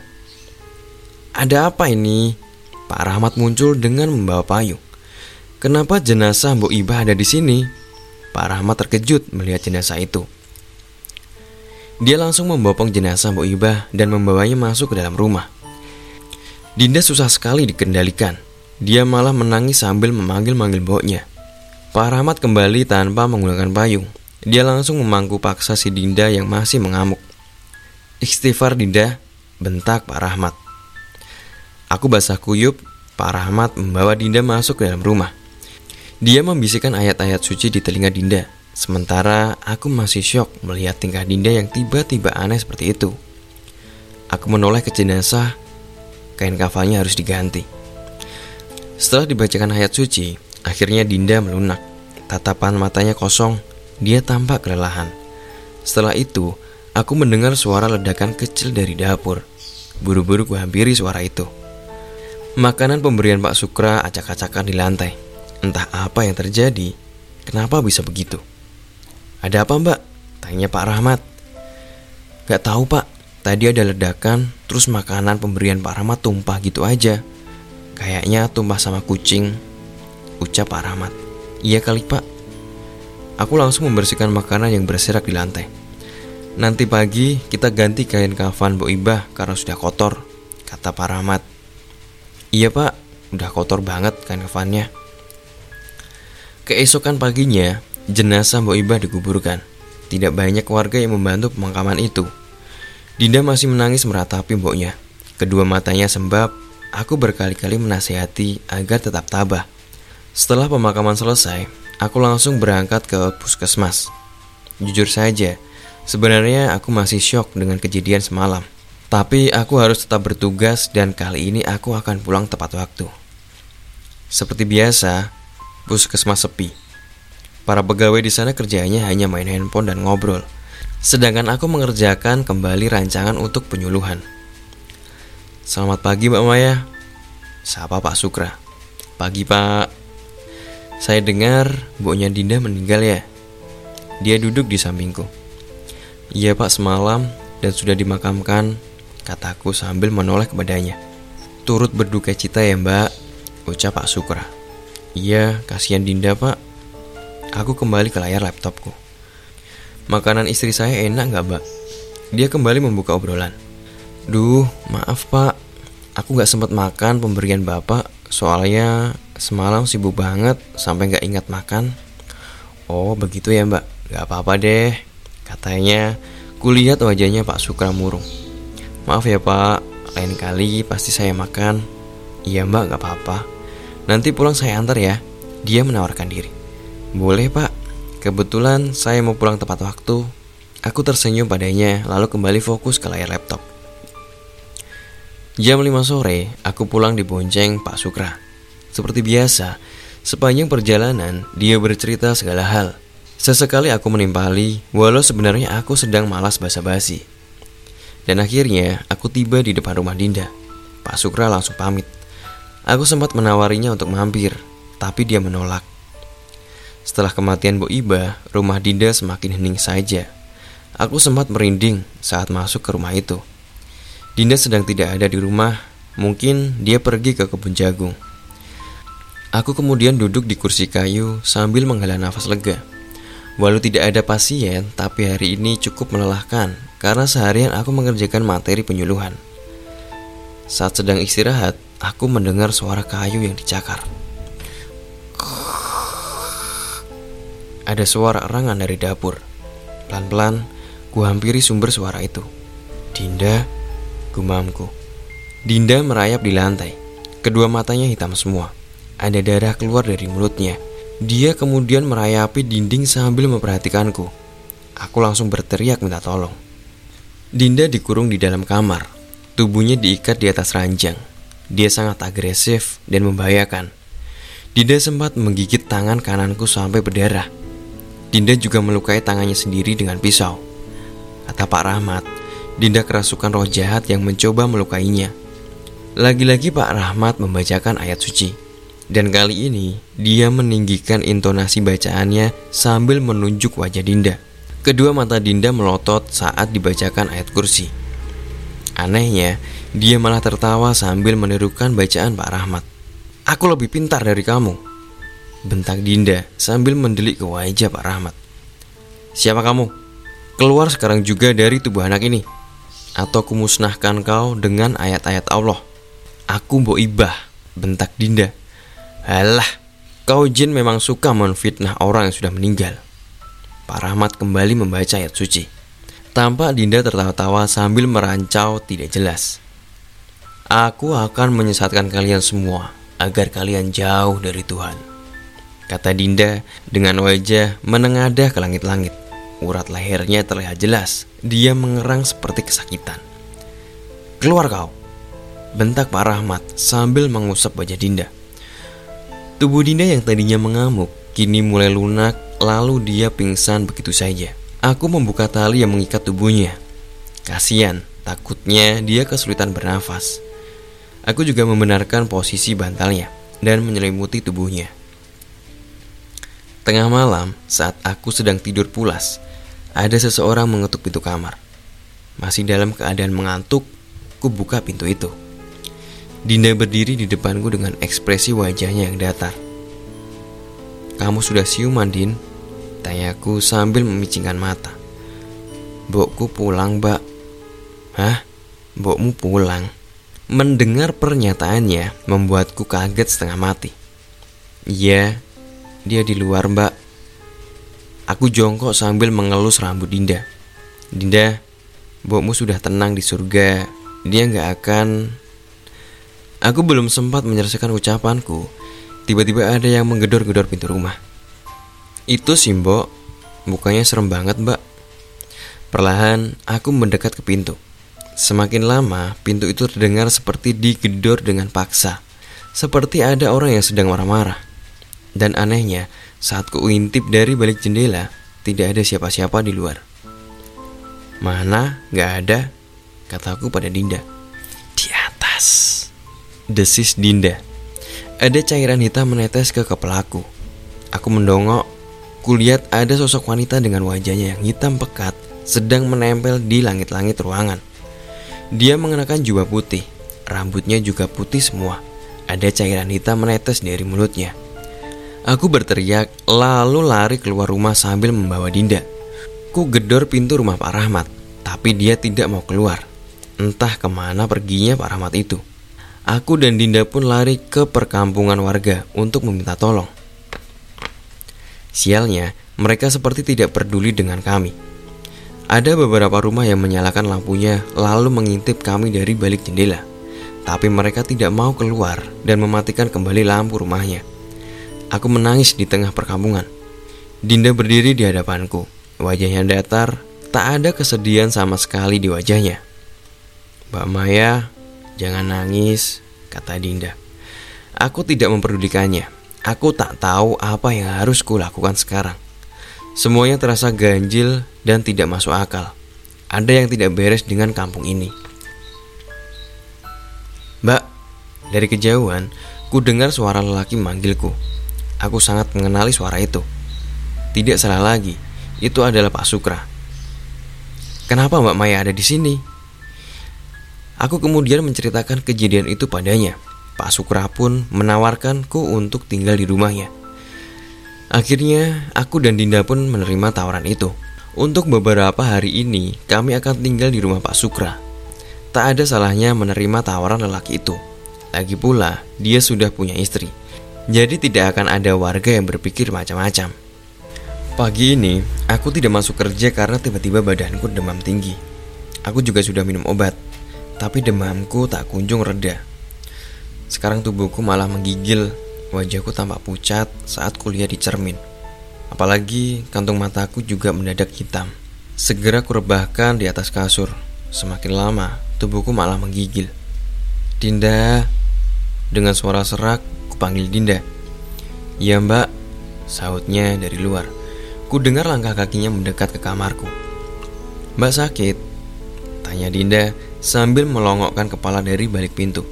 Ada apa ini? Pak Rahmat muncul dengan membawa payung. Kenapa jenazah Bu Iba ada di sini? Pak Rahmat terkejut melihat jenazah itu. Dia langsung membopong jenazah Mbok Ibah dan membawanya masuk ke dalam rumah. Dinda susah sekali dikendalikan. Dia malah menangis sambil memanggil-manggil mboknya. Pak Rahmat kembali tanpa menggunakan payung. Dia langsung memangku paksa si Dinda yang masih mengamuk. Istighfar Dinda, bentak Pak Rahmat. Aku basah kuyup, Pak Rahmat membawa Dinda masuk ke dalam rumah. Dia membisikkan ayat-ayat suci di telinga Dinda Sementara aku masih syok melihat tingkah Dinda yang tiba-tiba aneh seperti itu. Aku menoleh ke jenazah, kain kafannya harus diganti. Setelah dibacakan ayat suci, akhirnya Dinda melunak. Tatapan matanya kosong, dia tampak kelelahan. Setelah itu, aku mendengar suara ledakan kecil dari dapur. Buru-buru kuhampiri suara itu. Makanan pemberian Pak Sukra acak-acakan di lantai. Entah apa yang terjadi, kenapa bisa begitu? Ada apa mbak? Tanya Pak Rahmat. Gak tahu pak, tadi ada ledakan, terus makanan pemberian Pak Rahmat tumpah gitu aja. Kayaknya tumpah sama kucing, ucap Pak Rahmat. Iya kali pak. Aku langsung membersihkan makanan yang berserak di lantai. Nanti pagi kita ganti kain kafan Bu Ibah karena sudah kotor, kata Pak Rahmat. Iya pak, udah kotor banget kain kafannya. Keesokan paginya, Jenazah Mbok Ibah dikuburkan. Tidak banyak warga yang membantu pemakaman itu. Dinda masih menangis meratapi mboknya. Kedua matanya sembab, aku berkali-kali menasihati agar tetap tabah. Setelah pemakaman selesai, aku langsung berangkat ke puskesmas. Jujur saja, sebenarnya aku masih syok dengan kejadian semalam. Tapi aku harus tetap bertugas dan kali ini aku akan pulang tepat waktu. Seperti biasa, puskesmas sepi. Para pegawai di sana kerjanya hanya main handphone dan ngobrol. Sedangkan aku mengerjakan kembali rancangan untuk penyuluhan. Selamat pagi Mbak Maya. Sapa Pak Sukra. Pagi Pak. Saya dengar buahnya Dinda meninggal ya. Dia duduk di sampingku. Iya Pak semalam dan sudah dimakamkan, kataku sambil menoleh kepadanya. Turut berduka cita ya Mbak, ucap Pak Sukra. Iya, kasihan Dinda Pak. Aku kembali ke layar laptopku. Makanan istri saya enak gak, Mbak? Dia kembali membuka obrolan. Duh, maaf Pak. Aku gak sempat makan pemberian Bapak soalnya semalam sibuk banget sampai gak ingat makan. Oh, begitu ya Mbak. Gak apa-apa deh. Katanya, kulihat wajahnya Pak Sukra murung. Maaf ya Pak, lain kali pasti saya makan. Iya Mbak, gak apa-apa. Nanti pulang saya antar ya. Dia menawarkan diri. Boleh pak, kebetulan saya mau pulang tepat waktu. Aku tersenyum padanya lalu kembali fokus ke layar laptop. Jam 5 sore, aku pulang di bonceng Pak Sukra. Seperti biasa, sepanjang perjalanan dia bercerita segala hal. Sesekali aku menimpali, walau sebenarnya aku sedang malas basa-basi. Dan akhirnya, aku tiba di depan rumah Dinda. Pak Sukra langsung pamit. Aku sempat menawarinya untuk mampir, tapi dia menolak. Setelah kematian Bu Iba, rumah Dinda semakin hening saja. Aku sempat merinding saat masuk ke rumah itu. Dinda sedang tidak ada di rumah, mungkin dia pergi ke kebun jagung. Aku kemudian duduk di kursi kayu sambil menghela nafas lega. Walau tidak ada pasien, tapi hari ini cukup melelahkan karena seharian aku mengerjakan materi penyuluhan. Saat sedang istirahat, aku mendengar suara kayu yang dicakar. Ada suara erangan dari dapur. Pelan-pelan, ku hampiri sumber suara itu. Dinda, gumamku. Dinda merayap di lantai. Kedua matanya hitam semua. Ada darah keluar dari mulutnya. Dia kemudian merayapi dinding sambil memperhatikanku. Aku langsung berteriak minta tolong. Dinda dikurung di dalam kamar. Tubuhnya diikat di atas ranjang. Dia sangat agresif dan membahayakan. Dinda sempat menggigit tangan kananku sampai berdarah. Dinda juga melukai tangannya sendiri dengan pisau. Kata Pak Rahmat, Dinda kerasukan roh jahat yang mencoba melukainya. Lagi-lagi Pak Rahmat membacakan ayat suci. Dan kali ini dia meninggikan intonasi bacaannya sambil menunjuk wajah Dinda. Kedua mata Dinda melotot saat dibacakan ayat kursi. Anehnya, dia malah tertawa sambil menirukan bacaan Pak Rahmat. Aku lebih pintar dari kamu. Bentak Dinda sambil mendelik ke wajah Pak Rahmat. Siapa kamu? Keluar sekarang juga dari tubuh anak ini. Atau kumusnahkan kau dengan ayat-ayat Allah. Aku mbok ibah, bentak Dinda. Alah, kau jin memang suka menfitnah orang yang sudah meninggal. Pak Rahmat kembali membaca ayat suci. Tampak Dinda tertawa-tawa sambil merancau tidak jelas. Aku akan menyesatkan kalian semua agar kalian jauh dari Tuhan. Kata Dinda dengan wajah menengadah ke langit-langit. Urat lehernya terlihat jelas. Dia mengerang seperti kesakitan. Keluar kau! Bentak Pak Rahmat sambil mengusap wajah Dinda. Tubuh Dinda yang tadinya mengamuk kini mulai lunak lalu dia pingsan begitu saja. Aku membuka tali yang mengikat tubuhnya. Kasian, takutnya dia kesulitan bernafas. Aku juga membenarkan posisi bantalnya dan menyelimuti tubuhnya. Tengah malam, saat aku sedang tidur pulas, ada seseorang mengetuk pintu kamar. Masih dalam keadaan mengantuk, ku buka pintu itu. Dinda berdiri di depanku dengan ekspresi wajahnya yang datar. Kamu sudah siuman, Din? Tanyaku sambil memicingkan mata. Bokku pulang, Mbak. Hah? Bokmu pulang? Mendengar pernyataannya membuatku kaget setengah mati. Iya, dia di luar, Mbak. Aku jongkok sambil mengelus rambut Dinda. Dinda, bokmu sudah tenang di surga. Dia nggak akan Aku belum sempat menyelesaikan ucapanku. Tiba-tiba ada yang menggedor-gedor pintu rumah. Itu sih, Mbok. Mukanya serem banget, Mbak. Perlahan, aku mendekat ke pintu. Semakin lama, pintu itu terdengar seperti digedor dengan paksa. Seperti ada orang yang sedang marah-marah. Dan anehnya, saat kuintip dari balik jendela, tidak ada siapa-siapa di luar. Mana? Gak ada, kataku pada Dinda. Di atas desis Dinda. Ada cairan hitam menetes ke kepalaku. Aku mendongok, kulihat ada sosok wanita dengan wajahnya yang hitam pekat sedang menempel di langit-langit ruangan. Dia mengenakan jubah putih, rambutnya juga putih semua. Ada cairan hitam menetes dari mulutnya. Aku berteriak, lalu lari keluar rumah sambil membawa Dinda. Ku gedor pintu rumah Pak Rahmat, tapi dia tidak mau keluar. Entah ke mana perginya Pak Rahmat itu. Aku dan Dinda pun lari ke perkampungan warga untuk meminta tolong. Sialnya, mereka seperti tidak peduli dengan kami. Ada beberapa rumah yang menyalakan lampunya lalu mengintip kami dari balik jendela. Tapi mereka tidak mau keluar dan mematikan kembali lampu rumahnya. Aku menangis di tengah perkampungan. Dinda berdiri di hadapanku. Wajahnya datar, tak ada kesedihan sama sekali di wajahnya. Mbak Maya Jangan nangis, kata Dinda. Aku tidak memperdulikannya. Aku tak tahu apa yang harus kulakukan sekarang. Semuanya terasa ganjil dan tidak masuk akal. Ada yang tidak beres dengan kampung ini. Mbak, dari kejauhan, ku dengar suara lelaki manggilku. Aku sangat mengenali suara itu. Tidak salah lagi, itu adalah Pak Sukra. Kenapa Mbak Maya ada di sini? Aku kemudian menceritakan kejadian itu padanya. Pak Sukra pun menawarkanku untuk tinggal di rumahnya. Akhirnya, aku dan Dinda pun menerima tawaran itu. Untuk beberapa hari ini, kami akan tinggal di rumah Pak Sukra. Tak ada salahnya menerima tawaran lelaki itu. Lagi pula, dia sudah punya istri. Jadi tidak akan ada warga yang berpikir macam-macam. Pagi ini, aku tidak masuk kerja karena tiba-tiba badanku demam tinggi. Aku juga sudah minum obat, tapi demamku tak kunjung reda. Sekarang tubuhku malah menggigil, wajahku tampak pucat saat kuliah di cermin. Apalagi kantung mataku juga mendadak hitam. Segera kurebahkan di atas kasur. Semakin lama, tubuhku malah menggigil. Dinda, dengan suara serak, kupanggil Dinda. Ya mbak, sahutnya dari luar. Ku dengar langkah kakinya mendekat ke kamarku. Mbak sakit? Tanya Dinda sambil melongokkan kepala dari balik pintu.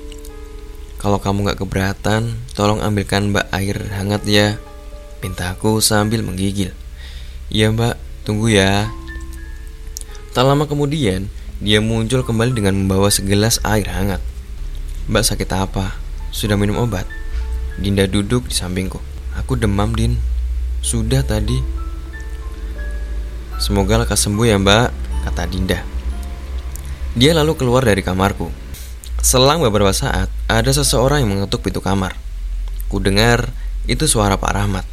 Kalau kamu gak keberatan, tolong ambilkan mbak air hangat ya. Pintaku sambil menggigil. Iya mbak, tunggu ya. Tak lama kemudian, dia muncul kembali dengan membawa segelas air hangat. Mbak sakit apa? Sudah minum obat? Dinda duduk di sampingku. Aku demam, Din. Sudah tadi. Semoga lekas sembuh ya mbak, kata Dinda. Dia lalu keluar dari kamarku. Selang beberapa saat, ada seseorang yang mengetuk pintu kamar. Ku dengar itu suara Pak Rahmat.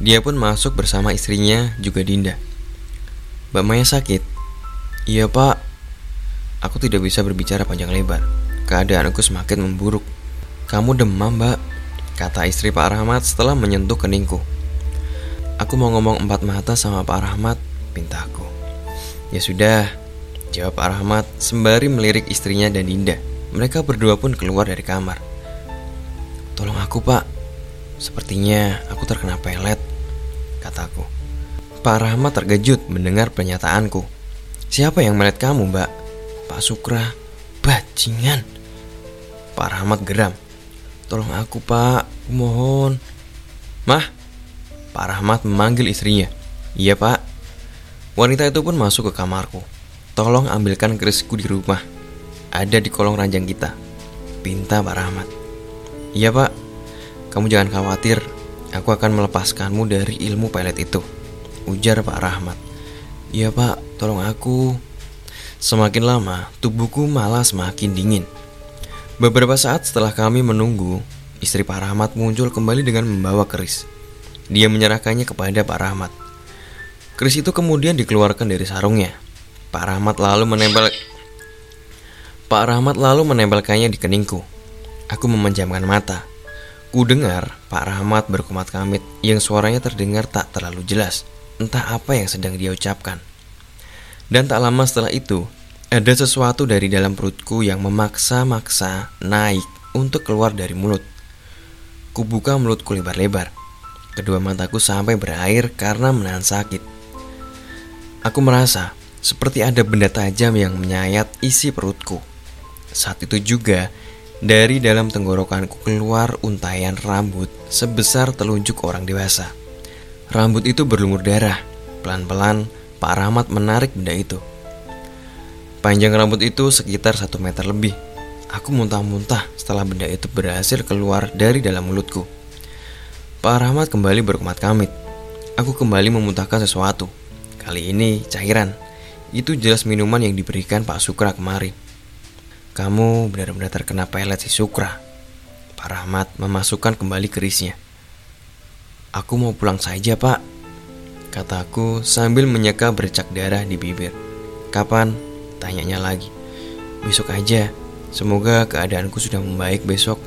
Dia pun masuk bersama istrinya, juga Dinda. Mbak Maya sakit? Iya pak. Aku tidak bisa berbicara panjang lebar. Keadaanku semakin memburuk. Kamu demam mbak, kata istri Pak Rahmat setelah menyentuh keningku. Aku mau ngomong empat mata sama Pak Rahmat, pintaku. Ya sudah, jawab Pak Rahmat sembari melirik istrinya dan Dinda. Mereka berdua pun keluar dari kamar. Tolong aku pak, sepertinya aku terkena pelet, kataku. Pak Rahmat terkejut mendengar pernyataanku. Siapa yang melet kamu mbak? Pak Sukra, bajingan. Pak Rahmat geram. Tolong aku pak, mohon. Mah, Pak Rahmat memanggil istrinya. Iya pak, Wanita itu pun masuk ke kamarku. Tolong ambilkan kerisku di rumah. Ada di kolong ranjang kita. Pinta Pak Rahmat. Iya pak, kamu jangan khawatir. Aku akan melepaskanmu dari ilmu pelet itu. Ujar Pak Rahmat. Iya pak, tolong aku. Semakin lama, tubuhku malah semakin dingin. Beberapa saat setelah kami menunggu, istri Pak Rahmat muncul kembali dengan membawa keris. Dia menyerahkannya kepada Pak Rahmat. Keris itu kemudian dikeluarkan dari sarungnya. Pak Rahmat lalu menempel Pak Rahmat lalu menempelkannya di keningku. Aku memejamkan mata. Ku dengar Pak Rahmat berkumat kamit yang suaranya terdengar tak terlalu jelas. Entah apa yang sedang dia ucapkan. Dan tak lama setelah itu, ada sesuatu dari dalam perutku yang memaksa-maksa naik untuk keluar dari mulut. Ku buka mulutku lebar-lebar. Kedua mataku sampai berair karena menahan sakit. Aku merasa seperti ada benda tajam yang menyayat isi perutku. Saat itu juga, dari dalam tenggorokanku keluar untayan rambut sebesar telunjuk orang dewasa. Rambut itu berlumur darah. Pelan-pelan, Pak Rahmat menarik benda itu. Panjang rambut itu sekitar satu meter lebih. Aku muntah-muntah setelah benda itu berhasil keluar dari dalam mulutku. Pak Rahmat kembali berkumat kamit. Aku kembali memuntahkan sesuatu. Kali ini cairan. Itu jelas minuman yang diberikan Pak Sukra kemari. Kamu benar-benar terkena pelet si Sukra. Pak Rahmat memasukkan kembali kerisnya. Aku mau pulang saja, Pak. Kataku sambil menyeka bercak darah di bibir. Kapan? Tanyanya lagi. Besok aja. Semoga keadaanku sudah membaik besok.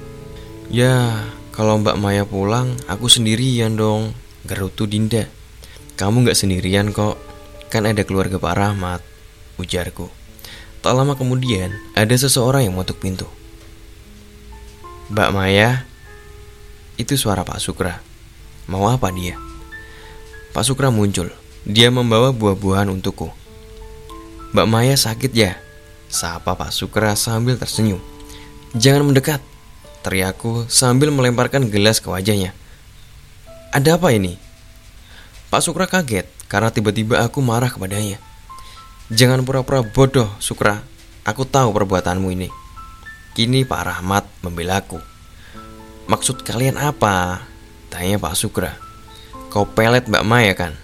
Ya, kalau Mbak Maya pulang, aku sendirian dong. Gerutu Dinda. Kamu gak sendirian kok, kan ada keluarga Pak Rahmat, ujarku. Tak lama kemudian, ada seseorang yang mengetuk pintu. Mbak Maya, itu suara Pak Sukra. Mau apa dia? Pak Sukra muncul. Dia membawa buah-buahan untukku. Mbak Maya sakit ya? Sapa Pak Sukra sambil tersenyum. Jangan mendekat, teriakku sambil melemparkan gelas ke wajahnya. Ada apa ini? Pak Sukra kaget karena tiba-tiba aku marah kepadanya. Jangan pura-pura bodoh, Sukra. Aku tahu perbuatanmu ini. Kini Pak Rahmat membelaku. Maksud kalian apa? Tanya Pak Sukra. Kau pelet Mbak Maya kan?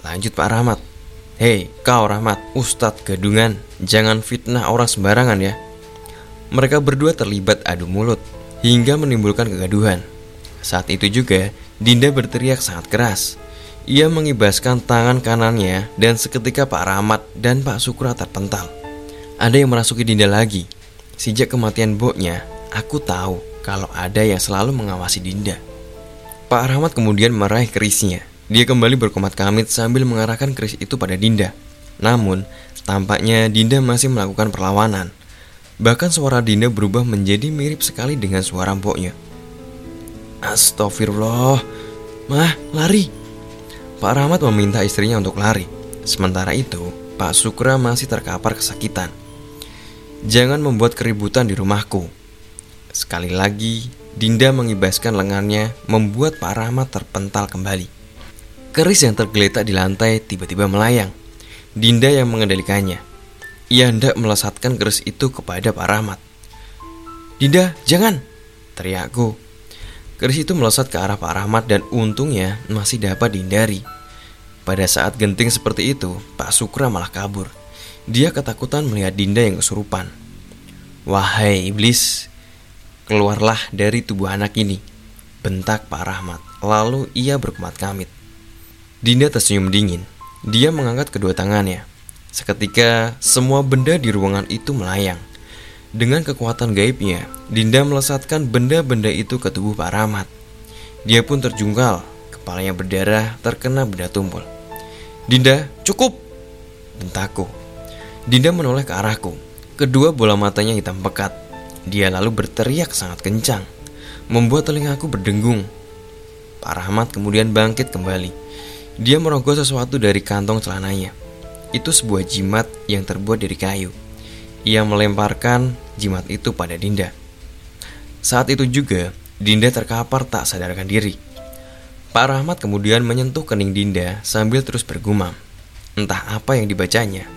Lanjut Pak Rahmat. Hei, kau Rahmat, Ustadz Gadungan, jangan fitnah orang sembarangan ya. Mereka berdua terlibat adu mulut hingga menimbulkan kegaduhan. Saat itu juga, Dinda berteriak sangat keras. Ia mengibaskan tangan kanannya dan seketika Pak Rahmat dan Pak Sukra terpental. Ada yang merasuki Dinda lagi. Sejak kematian Boknya, aku tahu kalau ada yang selalu mengawasi Dinda. Pak Rahmat kemudian meraih kerisnya. Dia kembali berkomat kamit sambil mengarahkan keris itu pada Dinda. Namun, tampaknya Dinda masih melakukan perlawanan. Bahkan suara Dinda berubah menjadi mirip sekali dengan suara Boknya. Astagfirullah, Mah, lari. Pak Rahmat meminta istrinya untuk lari. Sementara itu, Pak Sukra masih terkapar kesakitan. Jangan membuat keributan di rumahku. Sekali lagi, Dinda mengibaskan lengannya, membuat Pak Rahmat terpental kembali. Keris yang tergeletak di lantai tiba-tiba melayang. Dinda yang mengendalikannya. Ia hendak melesatkan keris itu kepada Pak Rahmat. Dinda, jangan! Teriakku Keris itu melesat ke arah Pak Rahmat dan untungnya masih dapat dihindari. Pada saat genting seperti itu, Pak Sukra malah kabur. Dia ketakutan melihat Dinda yang kesurupan. Wahai iblis, keluarlah dari tubuh anak ini, bentak Pak Rahmat. Lalu ia berkemat kamit. Dinda tersenyum dingin. Dia mengangkat kedua tangannya. Seketika, semua benda di ruangan itu melayang. Dengan kekuatan gaibnya, Dinda melesatkan benda-benda itu ke tubuh Pak Rahmat. Dia pun terjungkal, kepalanya berdarah terkena benda tumpul. Dinda, cukup! Bentakku. Dinda menoleh ke arahku. Kedua bola matanya hitam pekat. Dia lalu berteriak sangat kencang, membuat telingaku berdengung. Pak Rahmat kemudian bangkit kembali. Dia merogoh sesuatu dari kantong celananya. Itu sebuah jimat yang terbuat dari kayu. Ia melemparkan jimat itu pada Dinda. Saat itu juga, Dinda terkapar tak sadarkan diri. Pak Rahmat kemudian menyentuh kening Dinda sambil terus bergumam. Entah apa yang dibacanya.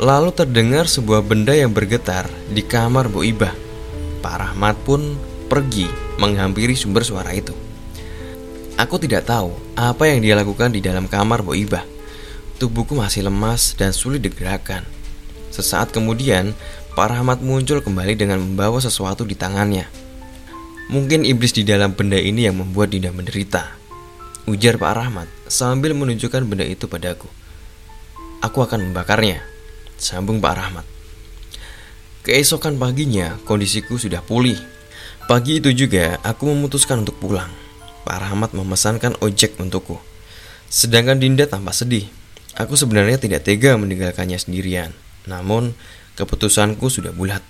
Lalu terdengar sebuah benda yang bergetar di kamar Bu Ibah. Pak Rahmat pun pergi menghampiri sumber suara itu. Aku tidak tahu apa yang dia lakukan di dalam kamar Bu Ibah. Tubuhku masih lemas dan sulit digerakkan. Sesaat kemudian, Pak Rahmat muncul kembali dengan membawa sesuatu di tangannya. Mungkin iblis di dalam benda ini yang membuat Dinda menderita. Ujar Pak Rahmat sambil menunjukkan benda itu padaku. Aku akan membakarnya, sambung Pak Rahmat. Keesokan paginya, kondisiku sudah pulih. Pagi itu juga, aku memutuskan untuk pulang. Pak Rahmat memesankan ojek untukku. Sedangkan Dinda tampak sedih. Aku sebenarnya tidak tega meninggalkannya sendirian. Namun, Keputusanku sudah bulat.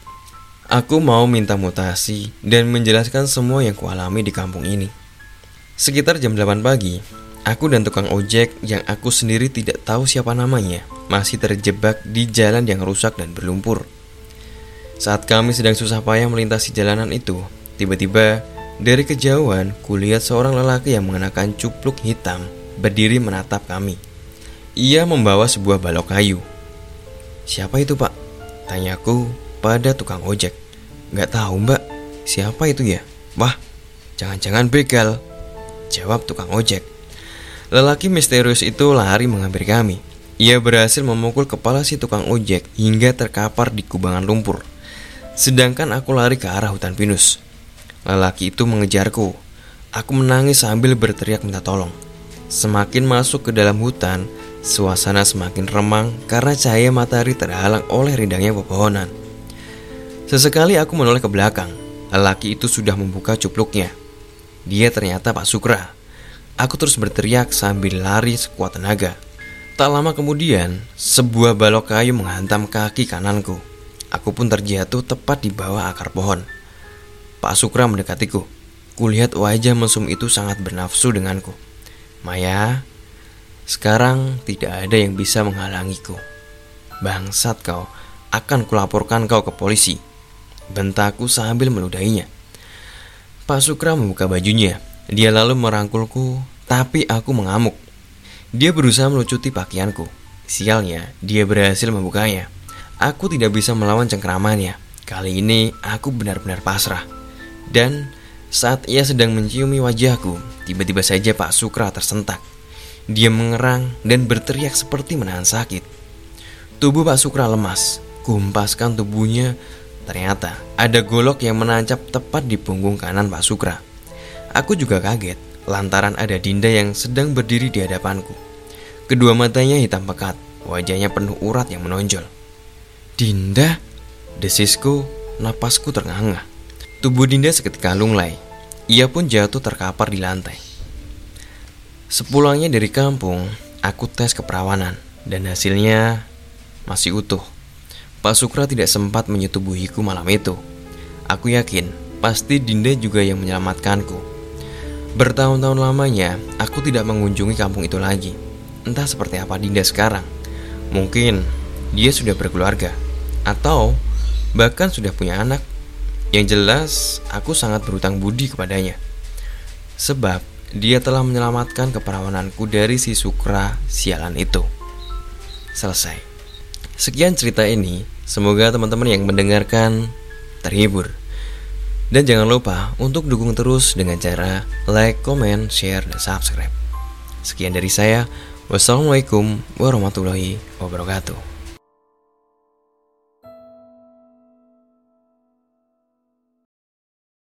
Aku mau minta mutasi dan menjelaskan semua yang kualami di kampung ini. Sekitar jam 8 pagi, aku dan tukang ojek yang aku sendiri tidak tahu siapa namanya masih terjebak di jalan yang rusak dan berlumpur. Saat kami sedang susah payah melintasi jalanan itu, tiba-tiba dari kejauhan kulihat seorang lelaki yang mengenakan cupluk hitam berdiri menatap kami. Ia membawa sebuah balok kayu. Siapa itu pak? Tanyaku pada tukang ojek. Gak tahu mbak, siapa itu ya? Wah, jangan-jangan begal. Jawab tukang ojek. Lelaki misterius itu lari menghampiri kami. Ia berhasil memukul kepala si tukang ojek hingga terkapar di kubangan lumpur. Sedangkan aku lari ke arah hutan pinus. Lelaki itu mengejarku. Aku menangis sambil berteriak minta tolong. Semakin masuk ke dalam hutan, Suasana semakin remang karena cahaya matahari terhalang oleh rindangnya pepohonan. Sesekali aku menoleh ke belakang. Lelaki itu sudah membuka cupluknya. Dia ternyata Pak Sukra. Aku terus berteriak sambil lari sekuat tenaga. Tak lama kemudian, sebuah balok kayu menghantam kaki kananku. Aku pun terjatuh tepat di bawah akar pohon. Pak Sukra mendekatiku. Kulihat wajah mesum itu sangat bernafsu denganku. Maya, sekarang tidak ada yang bisa menghalangiku. Bangsat kau, akan kulaporkan kau ke polisi. Bentakku sambil meludahinya. Pak Sukra membuka bajunya. Dia lalu merangkulku, tapi aku mengamuk. Dia berusaha melucuti pakaianku. Sialnya, dia berhasil membukanya. Aku tidak bisa melawan cengkeramannya, Kali ini aku benar-benar pasrah. Dan saat ia sedang menciumi wajahku, tiba-tiba saja Pak Sukra tersentak. Dia mengerang dan berteriak seperti menahan sakit. Tubuh Pak Sukra lemas, kumpaskan tubuhnya. Ternyata ada golok yang menancap tepat di punggung kanan Pak Sukra. Aku juga kaget lantaran ada Dinda yang sedang berdiri di hadapanku. Kedua matanya hitam pekat, wajahnya penuh urat yang menonjol. Dinda, desisku, napasku terengah-engah. Tubuh Dinda seketika lunglai. Ia pun jatuh terkapar di lantai. Sepulangnya dari kampung, aku tes keperawanan dan hasilnya masih utuh. Pak Sukra tidak sempat menyetubuhiku malam itu. Aku yakin pasti Dinda juga yang menyelamatkanku. Bertahun-tahun lamanya, aku tidak mengunjungi kampung itu lagi. Entah seperti apa Dinda sekarang. Mungkin dia sudah berkeluarga atau bahkan sudah punya anak. Yang jelas, aku sangat berutang budi kepadanya. Sebab dia telah menyelamatkan keperawananku dari si Sukra sialan itu. Selesai. Sekian cerita ini. Semoga teman-teman yang mendengarkan terhibur. Dan jangan lupa untuk dukung terus dengan cara like, comment, share, dan subscribe. Sekian dari saya. Wassalamualaikum warahmatullahi wabarakatuh.